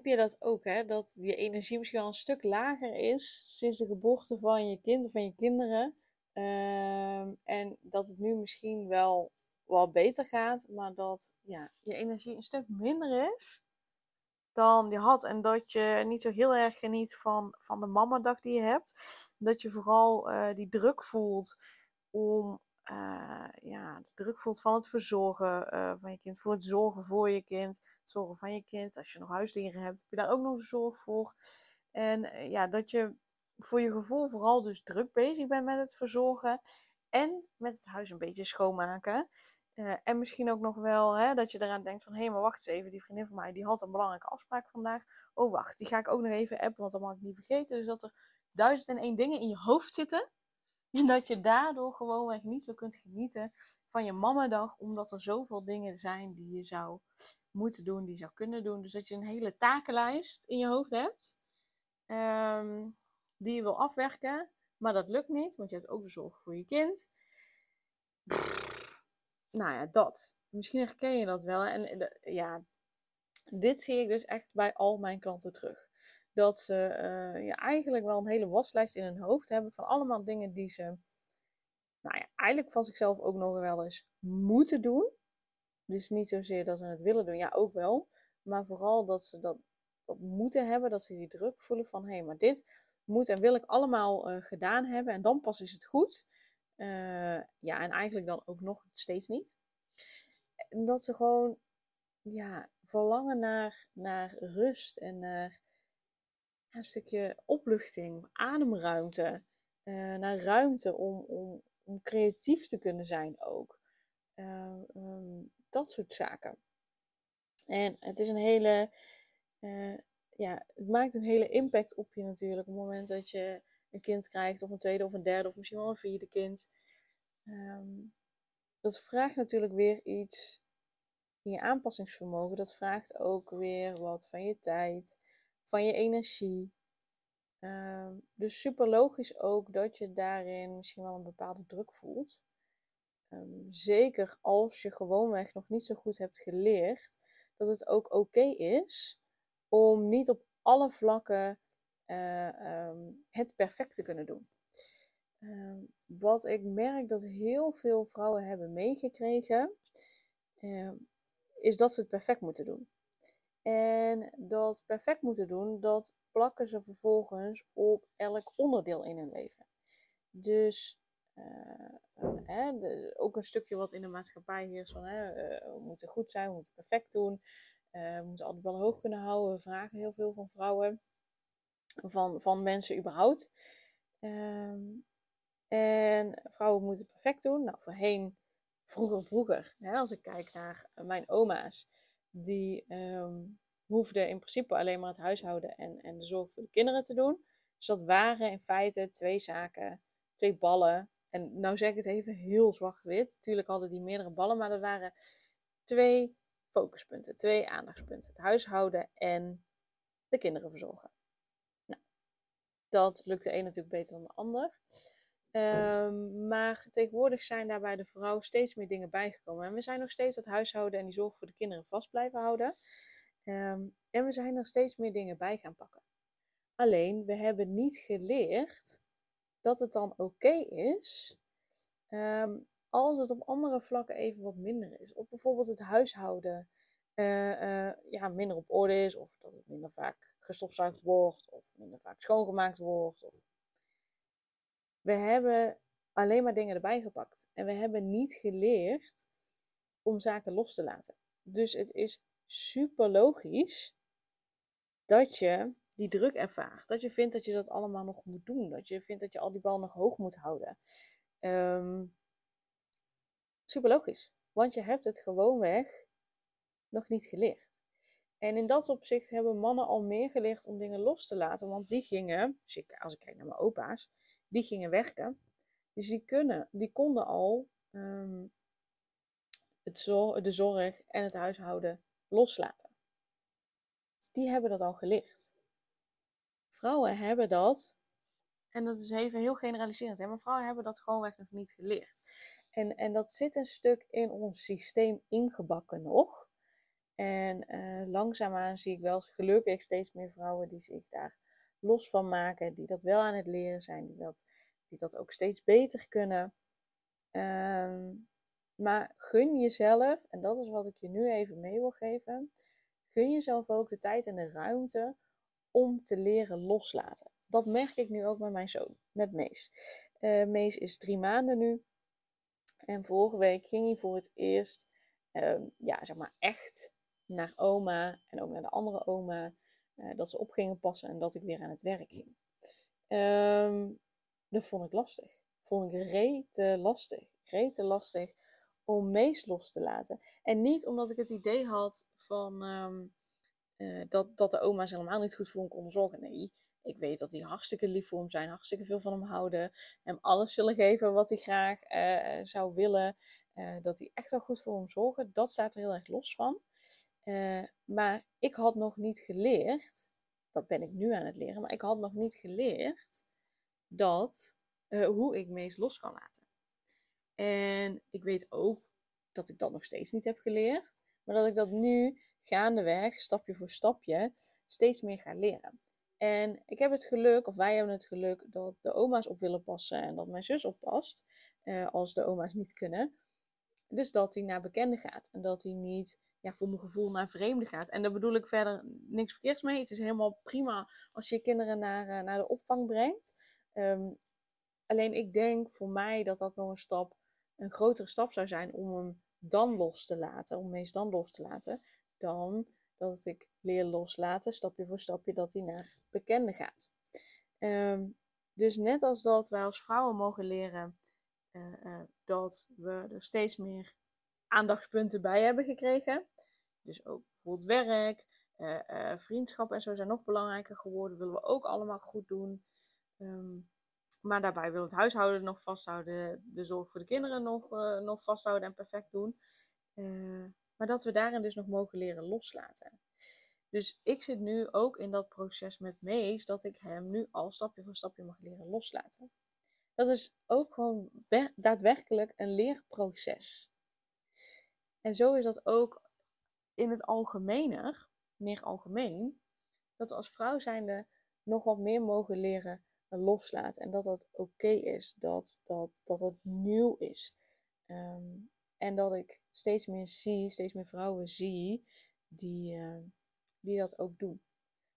Heb je dat ook, hè? Dat je energie misschien al een stuk lager is sinds de geboorte van je kind of van je kinderen. Ehm, en dat het nu misschien wel wel beter gaat, maar dat ja, je energie een stuk minder is dan je had. En dat je niet zo heel erg geniet van, van de mamadag die je hebt. Dat je vooral uh, die druk voelt om uh, ja, de druk voelt van het verzorgen uh, van je kind, voor het zorgen voor je kind, het zorgen van je kind. Als je nog huisdieren hebt, heb je daar ook nog zorg voor. En uh, ja, dat je voor je gevoel vooral dus druk bezig bent met het verzorgen en met het huis een beetje schoonmaken. en misschien ook nog wel hè, dat je eraan denkt van, hé, maar wacht eens even, die vriendin van mij, die had een belangrijke afspraak vandaag. Oh, wacht, die ga ik ook nog even appen, want dat mag ik niet vergeten. Dus dat er duizend en één dingen in je hoofd zitten en dat je daardoor gewoonweg niet zo kunt genieten van je mamadag, omdat er zoveel dingen zijn die je zou moeten doen, die je zou kunnen doen. Dus dat je een hele takenlijst in je hoofd hebt, um, die je wil afwerken, maar dat lukt niet, want je hebt ook de zorg voor je kind. nou ja, dat. Misschien herken je dat wel. En ja, dit zie ik dus echt bij al mijn klanten terug dat ze ja, eigenlijk wel een hele waslijst in hun hoofd hebben van allemaal dingen die ze, nou ja, eigenlijk van zichzelf ook nog wel eens moeten doen. Dus niet zozeer dat ze het willen doen, ja ook wel, maar vooral dat ze dat, moeten hebben, dat ze die druk voelen van hé, hey, maar dit moet en wil ik allemaal uh, gedaan hebben en dan pas is het goed. Uh, ja, en eigenlijk dan ook nog steeds niet. Dat ze gewoon ja, verlangen naar, naar rust en naar een stukje opluchting, ademruimte. Uh, naar ruimte om, om, om creatief te kunnen zijn ook. Uh, um, dat soort zaken. En het is een hele. Uh, ja, het maakt een hele impact op je natuurlijk. Op het moment dat je een kind krijgt, of een tweede of een derde, of misschien wel een vierde kind. Um, dat vraagt natuurlijk weer iets in je aanpassingsvermogen. Dat vraagt ook weer wat van je tijd van je energie. Uh, dus super logisch ook dat je daarin misschien wel een bepaalde druk voelt. Um, zeker als je gewoonweg nog niet zo goed hebt geleerd dat het ook oké is om niet op alle vlakken uh, um, het perfect te kunnen doen. Wat ik merk dat heel veel vrouwen hebben meegekregen, is dat ze het perfect moeten doen. En dat perfect moeten doen, dat plakken ze vervolgens op elk onderdeel in hun leven. Dus uh, de, ook een stukje wat in de maatschappij heerst van uh, we moeten goed zijn, we moeten perfect doen, we moeten altijd wel hoog kunnen houden. We vragen heel veel van vrouwen, van, van mensen überhaupt. Um, en vrouwen moeten perfect doen. Nou, voorheen, vroeger, vroeger, hè, als ik kijk naar mijn oma's die um, hoefden in principe alleen maar het huishouden en, en de zorg voor de kinderen te doen. Dus dat waren in feite twee zaken, twee ballen. En nou zeg ik het even heel zwart-wit. Tuurlijk hadden die meerdere ballen, maar er waren twee focuspunten, twee aandachtspunten. Het huishouden en de kinderen verzorgen. Nou, dat lukt de een natuurlijk beter dan de ander. Um, maar tegenwoordig zijn daar bij de vrouw steeds meer dingen bijgekomen. En we zijn nog steeds dat huishouden en die zorg voor de kinderen vast blijven houden. Um, en we zijn er steeds meer dingen bij gaan pakken. Alleen, we hebben niet geleerd dat het dan oké is um, als het op andere vlakken even wat minder is. Op bijvoorbeeld het huishouden uh, uh, ja, minder op orde is, of dat het minder vaak gestofzuigd wordt, of minder vaak schoongemaakt wordt, of we hebben alleen maar dingen erbij gepakt. En we hebben niet geleerd om zaken los te laten. Dus het is super logisch dat je die druk ervaart. Dat je vindt dat je dat allemaal nog moet doen. Dat je vindt dat je al die bal nog hoog moet houden. Um, super logisch. Want je hebt het gewoonweg nog niet geleerd. En in dat opzicht hebben mannen al meer geleerd om dingen los te laten. Want die gingen, als ik kijk naar mijn opa's, die gingen werken. Dus die, kunnen, die konden al ehm, het de zorg en het huishouden loslaten. Die hebben dat al geleerd. Vrouwen hebben dat, en dat is even heel generaliserend, hè, maar vrouwen hebben dat gewoonweg nog niet geleerd. En, en dat zit een stuk in ons systeem ingebakken nog. En uh, langzaamaan zie ik wel gelukkig steeds meer vrouwen die zich daar los van maken, die dat wel aan het leren zijn, die dat, die dat ook steeds beter kunnen. Ehm, maar gun jezelf, en dat is wat ik je nu even mee wil geven, gun jezelf ook de tijd en de ruimte om te leren loslaten. Dat merk ik nu ook met mijn zoon, met Mees. Uh, Mees is drie maanden nu. En vorige week ging hij voor het eerst, ehm, ja, zeg maar echt naar oma en ook naar de andere oma. Uh, dat ze op gingen passen en dat ik weer aan het werk ging. Um, dat vond ik lastig. Vond ik rete lastig. Rete lastig om Mees los te laten. En niet omdat ik het idee had van ehm, eh, dat, dat de oma's helemaal niet goed voor hem konden zorgen. Nee, ik weet dat die hartstikke lief voor hem zijn, hartstikke veel van hem houden. Hem alles zullen geven wat hij graag uh, zou willen. Dat hij echt wel goed voor hem zorgen. Dat staat er heel erg los van. Maar ik had nog niet geleerd, dat ben ik nu aan het leren, maar ik had nog niet geleerd dat, hoe ik Mees los kan laten. En ik weet ook dat ik dat nog steeds niet heb geleerd, maar dat ik dat nu gaandeweg, stapje voor stapje, steeds meer ga leren. En ik heb het geluk, of wij hebben het geluk, dat de oma's op willen passen en dat mijn zus oppast, uh, als de oma's niet kunnen. Dus dat hij naar bekenden gaat en dat hij niet ja, voor mijn gevoel naar vreemden gaat. En daar bedoel ik verder niks verkeerds mee. Het is helemaal prima als je kinderen naar, uh, naar de opvang brengt. Um, alleen ik denk voor mij dat dat nog een stap een grotere stap zou zijn om hem dan los te laten, om meest dan los te laten, dan dat ik leer loslaten, stapje voor stapje, dat hij naar bekenden gaat. Ehm, dus net als dat wij als vrouwen mogen leren uh, uh, dat we er steeds meer aandachtspunten bij hebben gekregen. Dus ook bijvoorbeeld werk, uh, vriendschap en zo zijn nog belangrijker geworden. Willen we ook allemaal goed doen. Um, maar daarbij wil het huishouden nog vasthouden, de zorg voor de kinderen nog, uh, nog vasthouden en perfect doen. Maar dat we daarin dus nog mogen leren loslaten. Dus ik zit nu ook in dat proces met Mees, dat ik hem nu al stapje voor stapje mag leren loslaten. Dat is ook gewoon daadwerkelijk een leerproces. En zo is dat ook in het algemener, meer algemeen, dat we als vrouw zijnde nog wat meer mogen leren loslaat. En dat dat oké is. Dat, dat, dat het nieuw is. Ehm, en dat ik steeds meer zie, steeds meer vrouwen zie die, uh, die dat ook doen.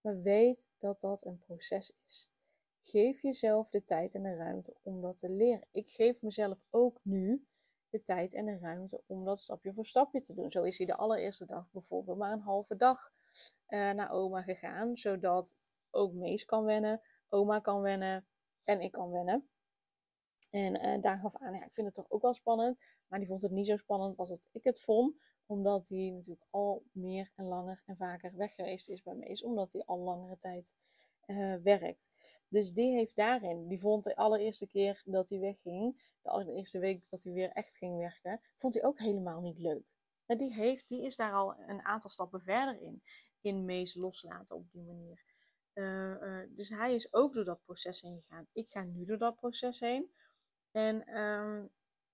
Maar weet dat dat een proces is. Geef jezelf de tijd en de ruimte om dat te leren. Ik geef mezelf ook nu de tijd en de ruimte om dat stapje voor stapje te doen. Zo is hij de allereerste dag bijvoorbeeld maar een halve dag uh, naar oma gegaan, zodat ook Mees kan wennen, oma kan wennen en ik kan wennen. En uh, Daan gaf aan, ja, ik vind het toch ook wel spannend. Maar die vond het niet zo spannend als het ik het vond. Omdat hij natuurlijk al meer en langer en vaker weg geweest is bij Mees. Omdat hij al langere tijd uh, werkt. Dus die heeft daarin, die vond de allereerste keer dat hij wegging, de allereerste week dat hij weer echt ging werken, vond hij ook helemaal niet leuk. Maar die, heeft, die is daar al een aantal stappen verder in. In Mees loslaten op die manier. Uh, dus hij is ook door dat proces heen gegaan. Ik ga nu door dat proces heen. En um,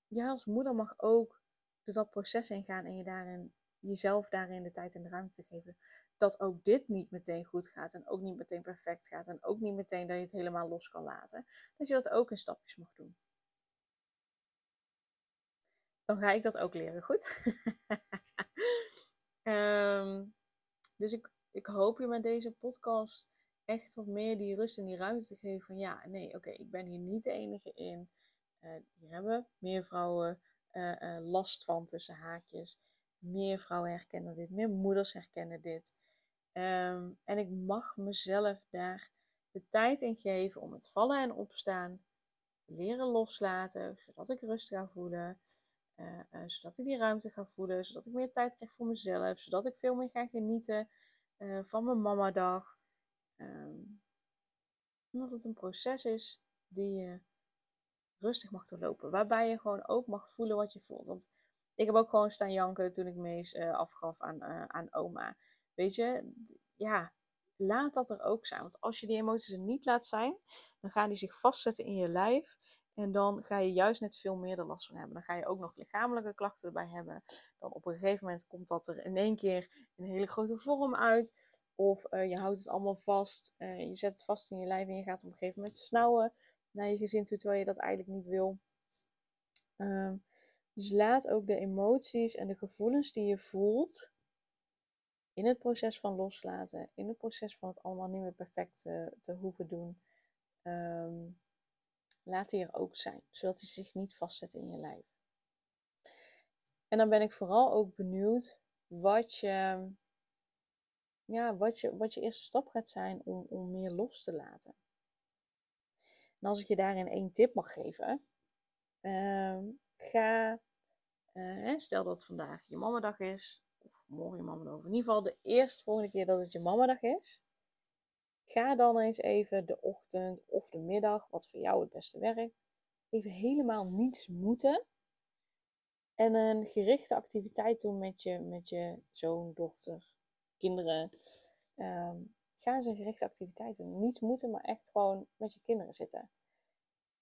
jij als moeder mag ook door dat proces heen gaan en je daarin, jezelf daarin de tijd en de ruimte te geven. Dat ook dit niet meteen goed gaat en ook niet meteen perfect gaat en ook niet meteen dat je het helemaal los kan laten. Dat je dat ook in stapjes mag doen. Dan ga ik dat ook leren, goed? um, dus ik, ik hoop je met deze podcast echt wat meer die rust en die ruimte te geven van ja, nee, oké, ik ben hier niet de enige in. Uh, hier hebben meer vrouwen uh, uh, last van tussen haakjes. Meer vrouwen herkennen dit, meer moeders herkennen dit. Um, en ik mag mezelf daar de tijd in geven om het vallen en opstaan te leren loslaten, zodat ik rust ga voelen. zodat ik die ruimte ga voelen, zodat ik meer tijd krijg voor mezelf, zodat ik veel meer ga genieten uh, van mijn mamadag. Um, omdat het een proces is die je rustig mag doorlopen. Waarbij je gewoon ook mag voelen wat je voelt. Want ik heb ook gewoon staan janken toen ik Mees afgaf aan, aan oma. Weet je, ja, laat dat er ook zijn. Want als je die emoties er niet laat zijn, dan gaan die zich vastzetten in je lijf. En dan ga je juist net veel meer er last van hebben. Dan ga je ook nog lichamelijke klachten erbij hebben. Dan op een gegeven moment komt dat er in één keer in een hele grote vorm uit. Of uh, je houdt het allemaal vast. Uh, je zet het vast in je lijf en je gaat op een gegeven moment snauwen naar je gezin toe, terwijl je dat eigenlijk niet wil. Uh, dus laat ook de emoties en de gevoelens die je voelt in het proces van loslaten, in het proces van het allemaal niet meer perfect te, hoeven doen, um, laat die er ook zijn, zodat die zich niet vastzet in je lijf. En dan ben ik vooral ook benieuwd wat je, ja, wat je, wat je eerste stap gaat zijn om, om meer los te laten. En als ik je daarin één tip mag geven, um, ga, uh, stel dat vandaag je mamadag is, of morgen je mamadag, of in ieder geval de eerste volgende keer dat het je mamadag is, ga dan eens even de ochtend of de middag, wat voor jou het beste werkt, even helemaal niets moeten. En een gerichte activiteit doen met je, met je zoon, dochter, kinderen. Um, ga eens een gerichte activiteit doen. Niets moeten, maar echt gewoon met je kinderen zitten.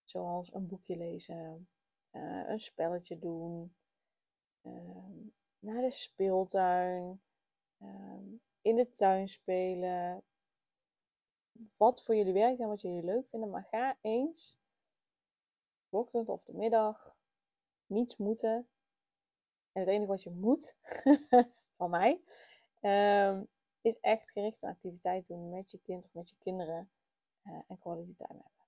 Zoals een boekje lezen, uh, een spelletje doen, uh, naar de speeltuin, uh, in de tuin spelen. Wat voor jullie werkt en wat jullie leuk vinden, maar ga eens, de ochtend of de middag, niets moeten. En het enige wat je moet, van mij, um, is echt gerichte activiteit doen met je kind of met je kinderen uh, en quality time hebben.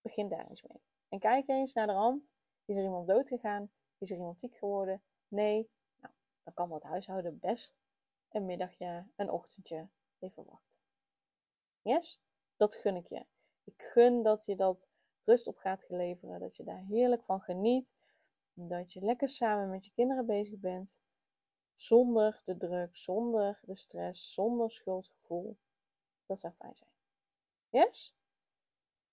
Begin daar eens mee. En kijk eens naar de rand. Is er iemand dood gegaan? Is er iemand ziek geworden? Nee. Nou, dan kan het huishouden best een middagje, een ochtendje even wachten. Yes? Dat gun ik je. Ik gun dat je dat rust op gaat geleveren. Dat je daar heerlijk van geniet. Dat je lekker samen met je kinderen bezig bent. Zonder de druk, zonder de stress, zonder schuldgevoel. Dat zou fijn zijn. Yes?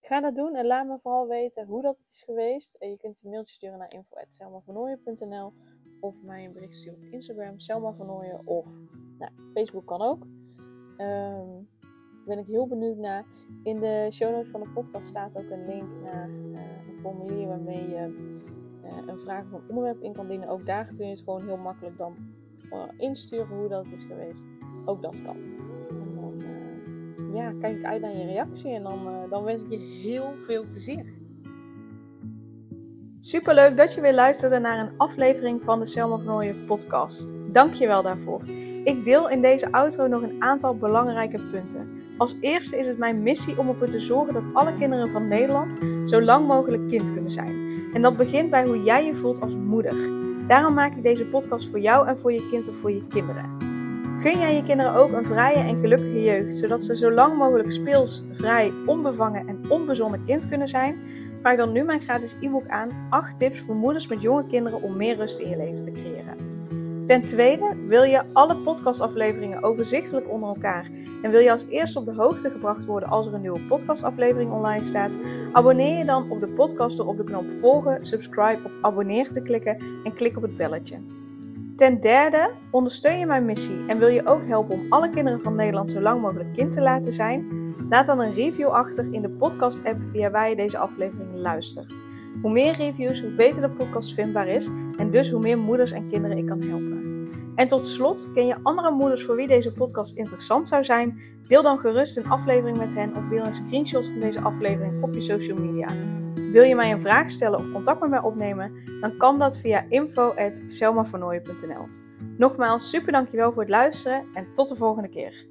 Ga dat doen en laat me vooral weten hoe dat het is geweest. En je kunt een mailtje sturen naar info.selmavernooien.nl of mij een bericht sturen op Instagram, Selma of nou, Facebook kan ook. Um, ben ik heel benieuwd naar. In de show notes van de podcast staat ook een link naar uh, een formulier waarmee je uh, een vraag of een onderwerp in kan dienen. Ook daar kun je het gewoon heel makkelijk dan uh, insturen hoe dat is geweest. Ook dat kan. Ja, kijk ik uit naar je reactie en dan, dan wens ik je heel veel plezier. Superleuk dat je weer luisterde naar een aflevering van de Selma van Ooyen podcast. Dank je wel daarvoor. Ik deel in deze outro nog een aantal belangrijke punten. Als eerste is het mijn missie om ervoor te zorgen dat alle kinderen van Nederland zo lang mogelijk kind kunnen zijn. En dat begint bij hoe jij je voelt als moeder. Daarom maak ik deze podcast voor jou en voor je kind of voor je kinderen. Gun jij je kinderen ook een vrije en gelukkige jeugd, zodat ze zo lang mogelijk speels, vrij, onbevangen en onbezonnen kind kunnen zijn? Vraag dan nu mijn gratis e-book aan 8 tips voor moeders met jonge kinderen om meer rust in je leven te creëren. Ten tweede, wil je alle podcastafleveringen overzichtelijk onder elkaar en wil je als eerste op de hoogte gebracht worden als er een nieuwe podcastaflevering online staat? Abonneer je dan op de podcast door op de knop volgen, subscribe of abonneer te klikken en klik op het belletje. Ten derde, ondersteun je mijn missie en wil je ook helpen om alle kinderen van Nederland zo lang mogelijk kind te laten zijn? Laat dan een review achter in de podcast-app via waar je deze aflevering luistert. Hoe meer reviews, hoe beter de podcast vindbaar is en dus hoe meer moeders en kinderen ik kan helpen. En tot slot, ken je andere moeders voor wie deze podcast interessant zou zijn? Deel dan gerust een aflevering met hen of deel een screenshot van deze aflevering op je social media. Wil je mij een vraag stellen of contact met mij opnemen? Dan kan dat via info.selmavernooien.nl Nogmaals, super dankjewel voor het luisteren en tot de volgende keer.